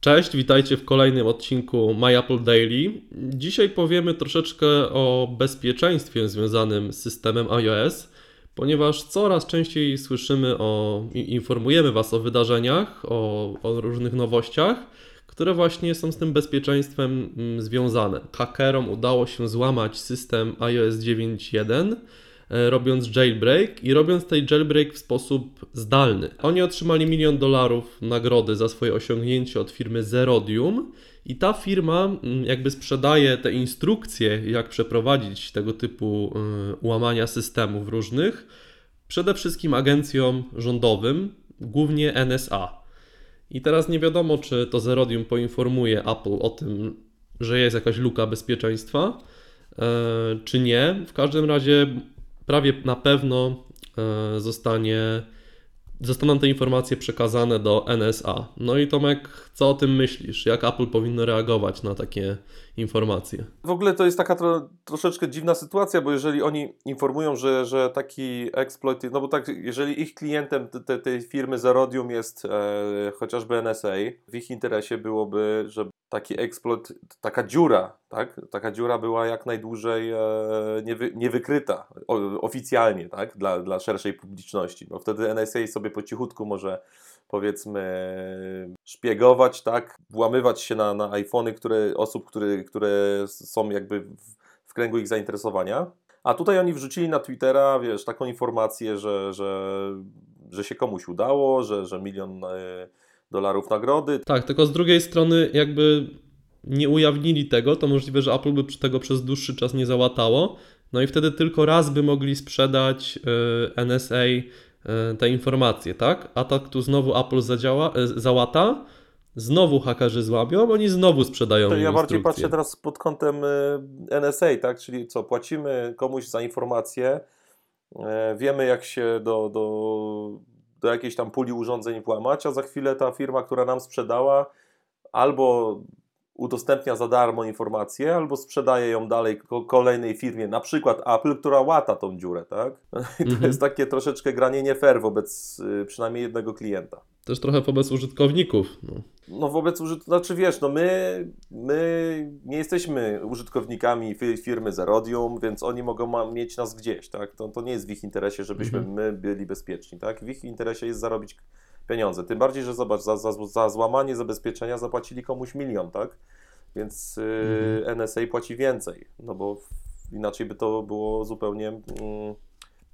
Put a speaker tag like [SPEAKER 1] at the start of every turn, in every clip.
[SPEAKER 1] Cześć, witajcie w kolejnym odcinku My Apple Daily. Dzisiaj powiemy troszeczkę o bezpieczeństwie związanym z systemem iOS, ponieważ coraz częściej słyszymy o, informujemy Was o wydarzeniach, o, o różnych nowościach, które właśnie są z tym bezpieczeństwem mm, związane. Hakerom udało się złamać system iOS 9.1 E, robiąc jailbreak i robiąc tej jailbreak w sposób zdalny. Oni otrzymali milion dolarów nagrody za swoje osiągnięcie od firmy Zerodium i ta firma mm, jakby sprzedaje te instrukcje, jak przeprowadzić tego typu e, łamania systemów różnych, przede wszystkim agencjom rządowym, głównie NSA. I teraz nie wiadomo, czy to Zerodium poinformuje Apple o tym, że jest jakaś luka bezpieczeństwa, e, czy nie. W każdym razie prawie na pewno e, zostanie, zostaną te informacje przekazane do NSA. No i Tomek, co o tym myślisz? Jak Apple powinno reagować na takie informacje?
[SPEAKER 2] W ogóle to jest taka tro, troszeczkę dziwna sytuacja, bo jeżeli oni informują, że, że taki exploit, no bo tak, jeżeli ich klientem te, tej firmy Zerodium jest e, chociażby NSA, w ich interesie byłoby, żeby taki exploit, taka dziura, tak? Taka dziura była jak najdłużej e, niewy, niewykryta o, oficjalnie, tak? Dla, dla szerszej publiczności. Bo wtedy NSA sobie po cichutku może powiedzmy szpiegować, tak? Włamywać się na, na iPhony które, osób, które, które są jakby w, w kręgu ich zainteresowania. A tutaj oni wrzucili na Twittera, wiesz, taką informację, że, że, że się komuś udało, że, że milion e, dolarów nagrody.
[SPEAKER 1] Tak, tylko z drugiej strony jakby nie ujawnili tego, to możliwe, że Apple by tego przez dłuższy czas nie załatało. No i wtedy tylko raz by mogli sprzedać e, NSA te informacje, tak? A tak tu znowu Apple zadziała, e, załata, znowu hakerzy złamią, oni znowu sprzedają
[SPEAKER 2] To ja bardziej patrzę teraz pod kątem NSA, tak? Czyli co, płacimy komuś za informację, wiemy jak się do, do do jakiejś tam puli urządzeń włamać, a za chwilę ta firma, która nam sprzedała, albo udostępnia za darmo informację, albo sprzedaje ją dalej kolejnej firmie, na przykład Apple, która łata tą dziurę, tak? I to mhm. jest takie troszeczkę granie nie fair wobec y, przynajmniej jednego klienta.
[SPEAKER 1] Też trochę wobec użytkowników. No,
[SPEAKER 2] no wobec użytkowników, znaczy wiesz, no my, my nie jesteśmy użytkownikami firmy Zerodium, więc oni mogą mieć nas gdzieś, tak? To, to nie jest w ich interesie, żebyśmy mhm. my byli bezpieczni, tak? W ich interesie jest zarobić pieniądze. Tym bardziej, że zobacz, za, za, za złamanie zabezpieczenia zapłacili komuś milion, tak? Więc yy, mhm. NSA płaci więcej, no bo inaczej by to było zupełnie yy,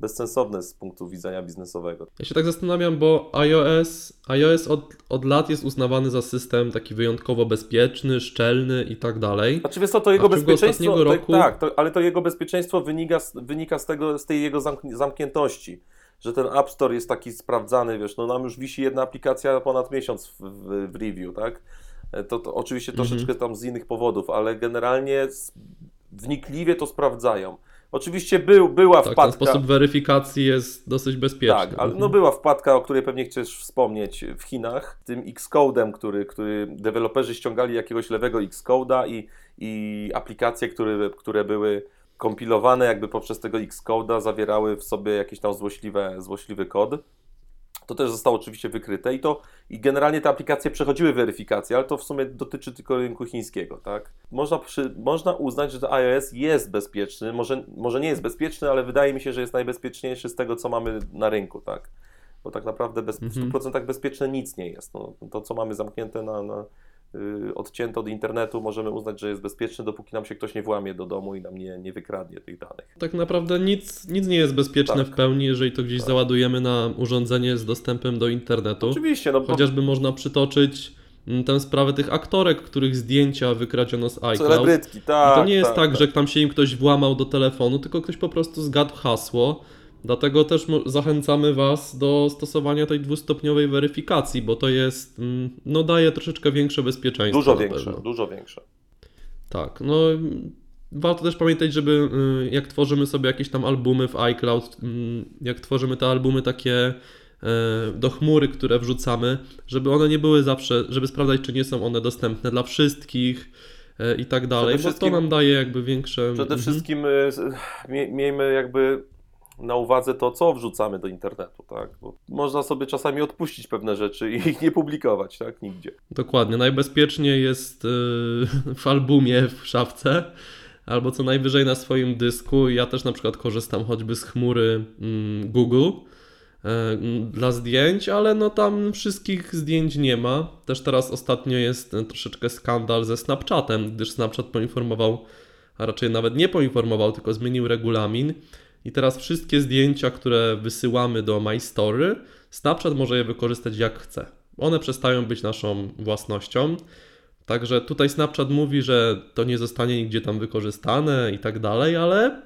[SPEAKER 2] bezsensowne z punktu widzenia biznesowego.
[SPEAKER 1] Ja się tak zastanawiam, bo iOS, iOS od, od lat jest uznawany za system taki wyjątkowo bezpieczny, szczelny i tak dalej.
[SPEAKER 2] Znaczy wiesz co, to jego bezpieczeństwo, roku... tak, to, ale to jego bezpieczeństwo wynika, wynika z, tego, z tej jego zamkniętości że ten App Store jest taki sprawdzany, wiesz, no nam już wisi jedna aplikacja ponad miesiąc w, w, w review, tak? E, to, to oczywiście mhm. troszeczkę tam z innych powodów, ale generalnie wnikliwie to sprawdzają. Oczywiście był, była
[SPEAKER 1] tak,
[SPEAKER 2] wpadka.
[SPEAKER 1] Ten sposób weryfikacji jest dosyć bezpieczny.
[SPEAKER 2] Tak, ale no była wpadka, o której pewnie chcesz wspomnieć w Chinach, tym Xcode'em, który, który deweloperzy ściągali jakiegoś lewego Xcode'a i, i aplikacje, które, które były kompilowane jakby poprzez tego Xcode'a zawierały w sobie jakieś tam złośliwe, złośliwy kod. To też zostało oczywiście wykryte i to i generalnie te aplikacje przechodziły weryfikację, ale to w sumie dotyczy tylko rynku chińskiego, tak? Można, przy, można uznać, że iOS jest bezpieczny, może, może nie jest bezpieczny, ale wydaje mi się, że jest najbezpieczniejszy z tego, co mamy na rynku, tak? Bo tak naprawdę bez, w 100% mhm. bezpieczne nic nie jest. No, to, co mamy zamknięte na, na Y, odcięty od internetu, możemy uznać, że jest bezpieczny, dopóki nam się ktoś nie włamie do domu i nam nie, nie wykradnie tych danych.
[SPEAKER 1] Tak naprawdę nic, nic nie jest bezpieczne tak. w pełni, jeżeli to gdzieś tak. załadujemy na urządzenie z dostępem do internetu.
[SPEAKER 2] Oczywiście. No, bo...
[SPEAKER 1] Chociażby można przytoczyć mm, tę sprawę tych aktorek, których zdjęcia wykradziono z iCloud.
[SPEAKER 2] Celebrytki, tak.
[SPEAKER 1] I to nie jest tak, tak, tak, że tam się im ktoś włamał do telefonu, tylko ktoś po prostu zgadł hasło Dlatego też zachęcamy Was do stosowania tej dwustopniowej weryfikacji, bo to jest, mm, no daje troszeczkę większe bezpieczeństwo.
[SPEAKER 2] Dużo większe, pewno. dużo większe.
[SPEAKER 1] Tak, no warto też pamiętać, żeby y, jak tworzymy sobie jakieś tam albumy w iCloud, mm, jak tworzymy te albumy takie y, do chmury, które wrzucamy, żeby one nie były zawsze, żeby sprawdzać, czy nie są one dostępne dla wszystkich y, i tak dalej, bo to nam daje jakby większe...
[SPEAKER 2] Przede mhm. wszystkim miejmy jakby na uwadze to, co wrzucamy do internetu, tak? Bo można sobie czasami odpuścić pewne rzeczy i ich nie publikować, tak? Nigdzie.
[SPEAKER 1] Dokładnie. Najbezpieczniej jest y, w albumie, w szafce, albo co najwyżej na swoim dysku. Ja też na przykład korzystam choćby z chmury mm, Google e, dla zdjęć, ale no tam wszystkich zdjęć nie ma. Też teraz ostatnio jest troszeczkę skandal ze Snapchatem, gdyż Snapchat poinformował, a raczej nawet nie poinformował, tylko zmienił regulamin. I teraz wszystkie zdjęcia, które wysyłamy do My Story, Snapchat może je wykorzystać jak chce. One przestają być naszą własnością. Także tutaj Snapchat mówi, że to nie zostanie nigdzie tam wykorzystane i tak dalej, ale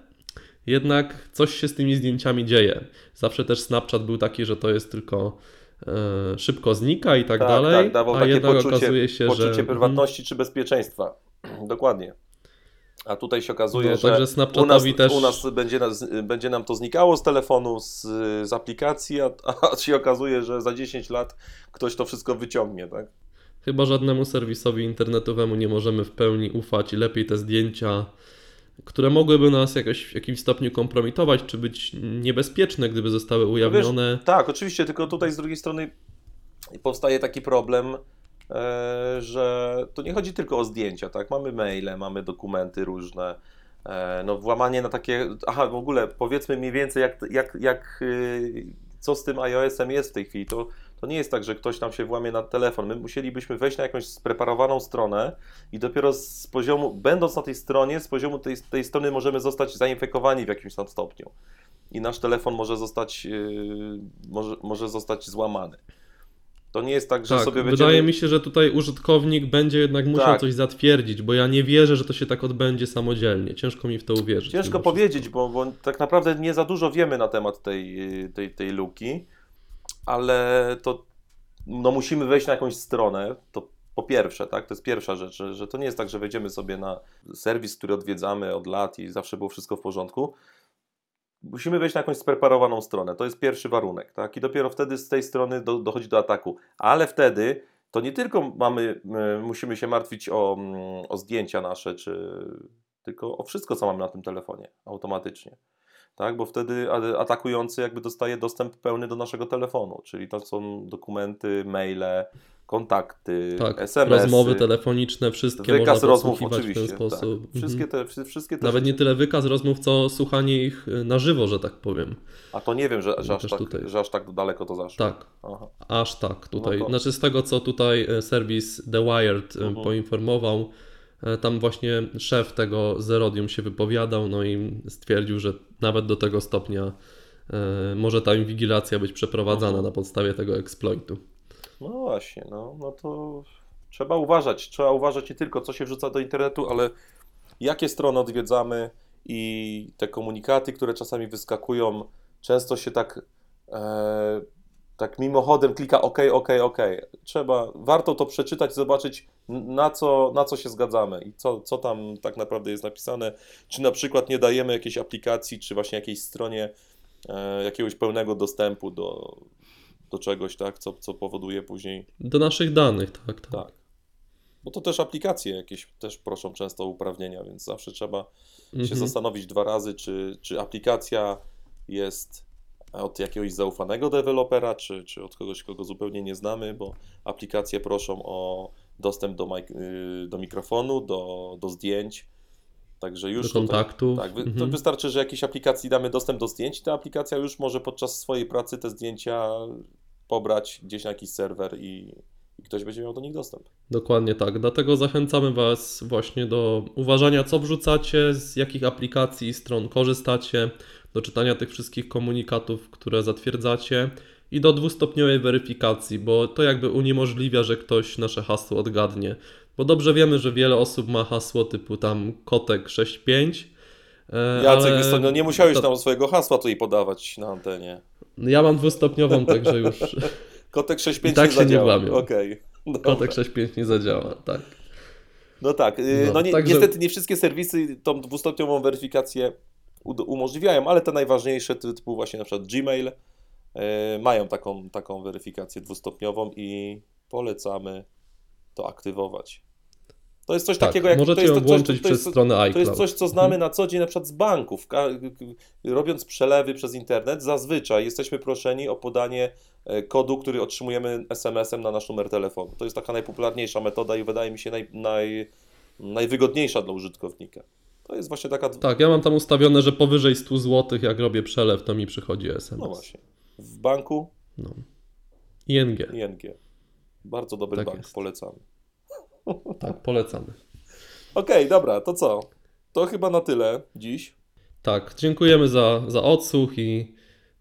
[SPEAKER 1] jednak coś się z tymi zdjęciami dzieje. Zawsze też Snapchat był taki, że to jest tylko e, szybko znika i tak,
[SPEAKER 2] Tak,
[SPEAKER 1] dalej,
[SPEAKER 2] tak, dawał
[SPEAKER 1] a
[SPEAKER 2] takie
[SPEAKER 1] jednak
[SPEAKER 2] poczucie,
[SPEAKER 1] okazuje się,
[SPEAKER 2] poczucie
[SPEAKER 1] że...
[SPEAKER 2] prywatności czy bezpieczeństwa. Dokładnie. A tutaj się okazuje,
[SPEAKER 1] No,
[SPEAKER 2] że u nas,
[SPEAKER 1] też...
[SPEAKER 2] u nas będzie, będzie nam to znikało z telefonu, z, z aplikacji, a, a się okazuje, że za 10 lat ktoś to wszystko wyciągnie, tak?
[SPEAKER 1] Chyba żadnemu serwisowi internetowemu nie możemy w pełni ufać i lepiej te zdjęcia, które mogłyby nas jakoś w jakimś stopniu kompromitować, czy być niebezpieczne, gdyby zostały ujawnione.
[SPEAKER 2] Tak, oczywiście, tylko tutaj z drugiej strony powstaje taki problem, że to nie chodzi tylko o zdjęcia, tak? Mamy maile, mamy dokumenty różne, e, no włamanie na takie, aha, w ogóle powiedzmy mniej więcej jak, jak, jak y, co z tym iOS-em jest w tej chwili, to, to nie jest tak, że ktoś nam się włamie na telefon, my musielibyśmy wejść na jakąś spreparowaną stronę i dopiero z poziomu, będąc na tej stronie, z poziomu tej, tej strony możemy zostać zainfekowani w jakimś tam stopniu i nasz telefon może zostać, yy, może, może zostać złamany. To nie jest tak, że
[SPEAKER 1] Tak,
[SPEAKER 2] sobie
[SPEAKER 1] wydaje
[SPEAKER 2] będziemy...
[SPEAKER 1] mi się, że tutaj użytkownik będzie jednak musiał
[SPEAKER 2] Tak.
[SPEAKER 1] coś zatwierdzić, bo ja nie wierzę, że to się tak odbędzie samodzielnie. Ciężko mi w to uwierzyć.
[SPEAKER 2] Ciężko powiedzieć, bo, bo tak naprawdę nie za dużo wiemy na temat tej, tej, tej luki, ale to no musimy wejść na jakąś stronę, to po pierwsze, tak, to jest pierwsza rzecz, że, że to nie jest tak, że wejdziemy sobie na serwis, który odwiedzamy od lat i zawsze było wszystko w porządku. Musimy wejść na jakąś spreparowaną stronę, to jest pierwszy warunek, tak, i dopiero wtedy z tej strony do, dochodzi do ataku, ale wtedy to nie tylko mamy, y, musimy się martwić o, mm, o zdjęcia nasze, czy tylko o wszystko, co mamy na tym telefonie automatycznie. Tak, bo wtedy atakujący jakby dostaje dostęp pełny do naszego telefonu, czyli to są dokumenty, maile, kontakty,
[SPEAKER 1] Tak,
[SPEAKER 2] SMS-y,
[SPEAKER 1] rozmowy telefoniczne, wszystkie
[SPEAKER 2] wykaz
[SPEAKER 1] można
[SPEAKER 2] rozmów
[SPEAKER 1] podsłuchiwać w ten
[SPEAKER 2] oczywiście.
[SPEAKER 1] sposób.
[SPEAKER 2] Tak. Wszystkie te, wszy- wszystkie te
[SPEAKER 1] Nawet nie tyle wykaz rozmów, co słuchanie ich y, na żywo, że tak powiem.
[SPEAKER 2] A to nie wiem, że, że, aż tak,
[SPEAKER 1] tutaj.
[SPEAKER 2] że aż tak daleko to zaszło.
[SPEAKER 1] Tak,
[SPEAKER 2] Aha.
[SPEAKER 1] aż tak tutaj.
[SPEAKER 2] No to-
[SPEAKER 1] Znaczy z tego, co tutaj e, serwis The Wired e,
[SPEAKER 2] Mhm.
[SPEAKER 1] poinformował, tam właśnie szef tego Zerodium się wypowiadał, no i stwierdził, że nawet do tego stopnia e, może ta inwigilacja być przeprowadzana
[SPEAKER 2] Mhm.
[SPEAKER 1] na podstawie tego exploitu.
[SPEAKER 2] No właśnie, no, no to trzeba uważać. Trzeba uważać nie tylko, co się wrzuca do internetu, ale jakie strony odwiedzamy i te komunikaty, które czasami wyskakują, często się tak, e, tak mimochodem klika OK, OK, OK. Trzeba, warto to przeczytać, zobaczyć na co, na co się zgadzamy i co, co tam tak naprawdę jest napisane. Czy na przykład nie dajemy jakiejś aplikacji, czy właśnie jakiejś stronie e, jakiegoś pełnego dostępu do, do czegoś, tak, co, co powoduje później
[SPEAKER 1] Do naszych danych, tak, tak.
[SPEAKER 2] tak. Bo to też aplikacje jakieś też proszą często o uprawnienia, więc zawsze trzeba się
[SPEAKER 1] Mhm.
[SPEAKER 2] zastanowić dwa razy, czy, czy aplikacja jest od jakiegoś zaufanego dewelopera, czy, czy od kogoś, kogo zupełnie nie znamy, bo aplikacje proszą o dostęp do, mik- y, do mikrofonu, do, do zdjęć. Także już
[SPEAKER 1] Do
[SPEAKER 2] tutaj-
[SPEAKER 1] kontaktów.
[SPEAKER 2] tak, wy, to
[SPEAKER 1] Mhm.
[SPEAKER 2] wystarczy, że jakiejś aplikacji damy dostęp do zdjęć, ta aplikacja już może podczas swojej pracy te zdjęcia pobrać gdzieś na jakiś serwer i, i ktoś będzie miał do nich dostęp.
[SPEAKER 1] Dokładnie tak. Dlatego zachęcamy Was właśnie do uważania, co wrzucacie, z jakich aplikacji i stron korzystacie, do czytania tych wszystkich komunikatów, które zatwierdzacie i do dwustopniowej weryfikacji, bo to jakby uniemożliwia, że ktoś nasze hasło odgadnie. Bo dobrze wiemy, że wiele osób ma hasło typu tam kotek 65. e,
[SPEAKER 2] Jacek,
[SPEAKER 1] ale
[SPEAKER 2] wiesz no nie musiałeś
[SPEAKER 1] to-
[SPEAKER 2] tam swojego hasła tutaj podawać na antenie.
[SPEAKER 1] Ja mam dwustopniową, także już
[SPEAKER 2] Kotek 65
[SPEAKER 1] I tak
[SPEAKER 2] nie
[SPEAKER 1] się nie.
[SPEAKER 2] Okej. Dobra.
[SPEAKER 1] kotek 65 nie zadziała, tak.
[SPEAKER 2] No tak, y,
[SPEAKER 1] No,
[SPEAKER 2] no, nie,
[SPEAKER 1] także-
[SPEAKER 2] niestety nie wszystkie serwisy tą dwustopniową weryfikację umożliwiają, ale te najważniejsze ty- typu właśnie na przykład Gmail y, mają taką, taką weryfikację dwustopniową i polecamy to aktywować. To jest coś
[SPEAKER 1] Tak,
[SPEAKER 2] takiego jak...
[SPEAKER 1] możecie
[SPEAKER 2] to jest,
[SPEAKER 1] ją
[SPEAKER 2] to-
[SPEAKER 1] włączyć
[SPEAKER 2] to jest-
[SPEAKER 1] przez stronę iCloud.
[SPEAKER 2] To jest coś, co znamy
[SPEAKER 1] Mhm.
[SPEAKER 2] na co dzień na przykład z banków. Robiąc przelewy przez internet, zazwyczaj jesteśmy proszeni o podanie e, kodu, który otrzymujemy SMS-em na nasz numer telefonu. To jest taka najpopularniejsza metoda i wydaje mi się naj, naj, najwygodniejsza dla użytkownika. To jest właśnie taka...
[SPEAKER 1] Tak, ja mam tam ustawione, że powyżej 100 zł, jak robię przelew, to mi przychodzi SMS.
[SPEAKER 2] No właśnie. W banku
[SPEAKER 1] No. ING.
[SPEAKER 2] ING. Bardzo dobry
[SPEAKER 1] Tak
[SPEAKER 2] bank,
[SPEAKER 1] jest.
[SPEAKER 2] polecamy.
[SPEAKER 1] Tak, polecamy.
[SPEAKER 2] Okej, dobra, to co? To chyba na tyle dziś.
[SPEAKER 1] Tak, dziękujemy za, za odsłuch i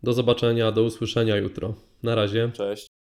[SPEAKER 1] do zobaczenia, do usłyszenia jutro. Na razie.
[SPEAKER 2] Cześć.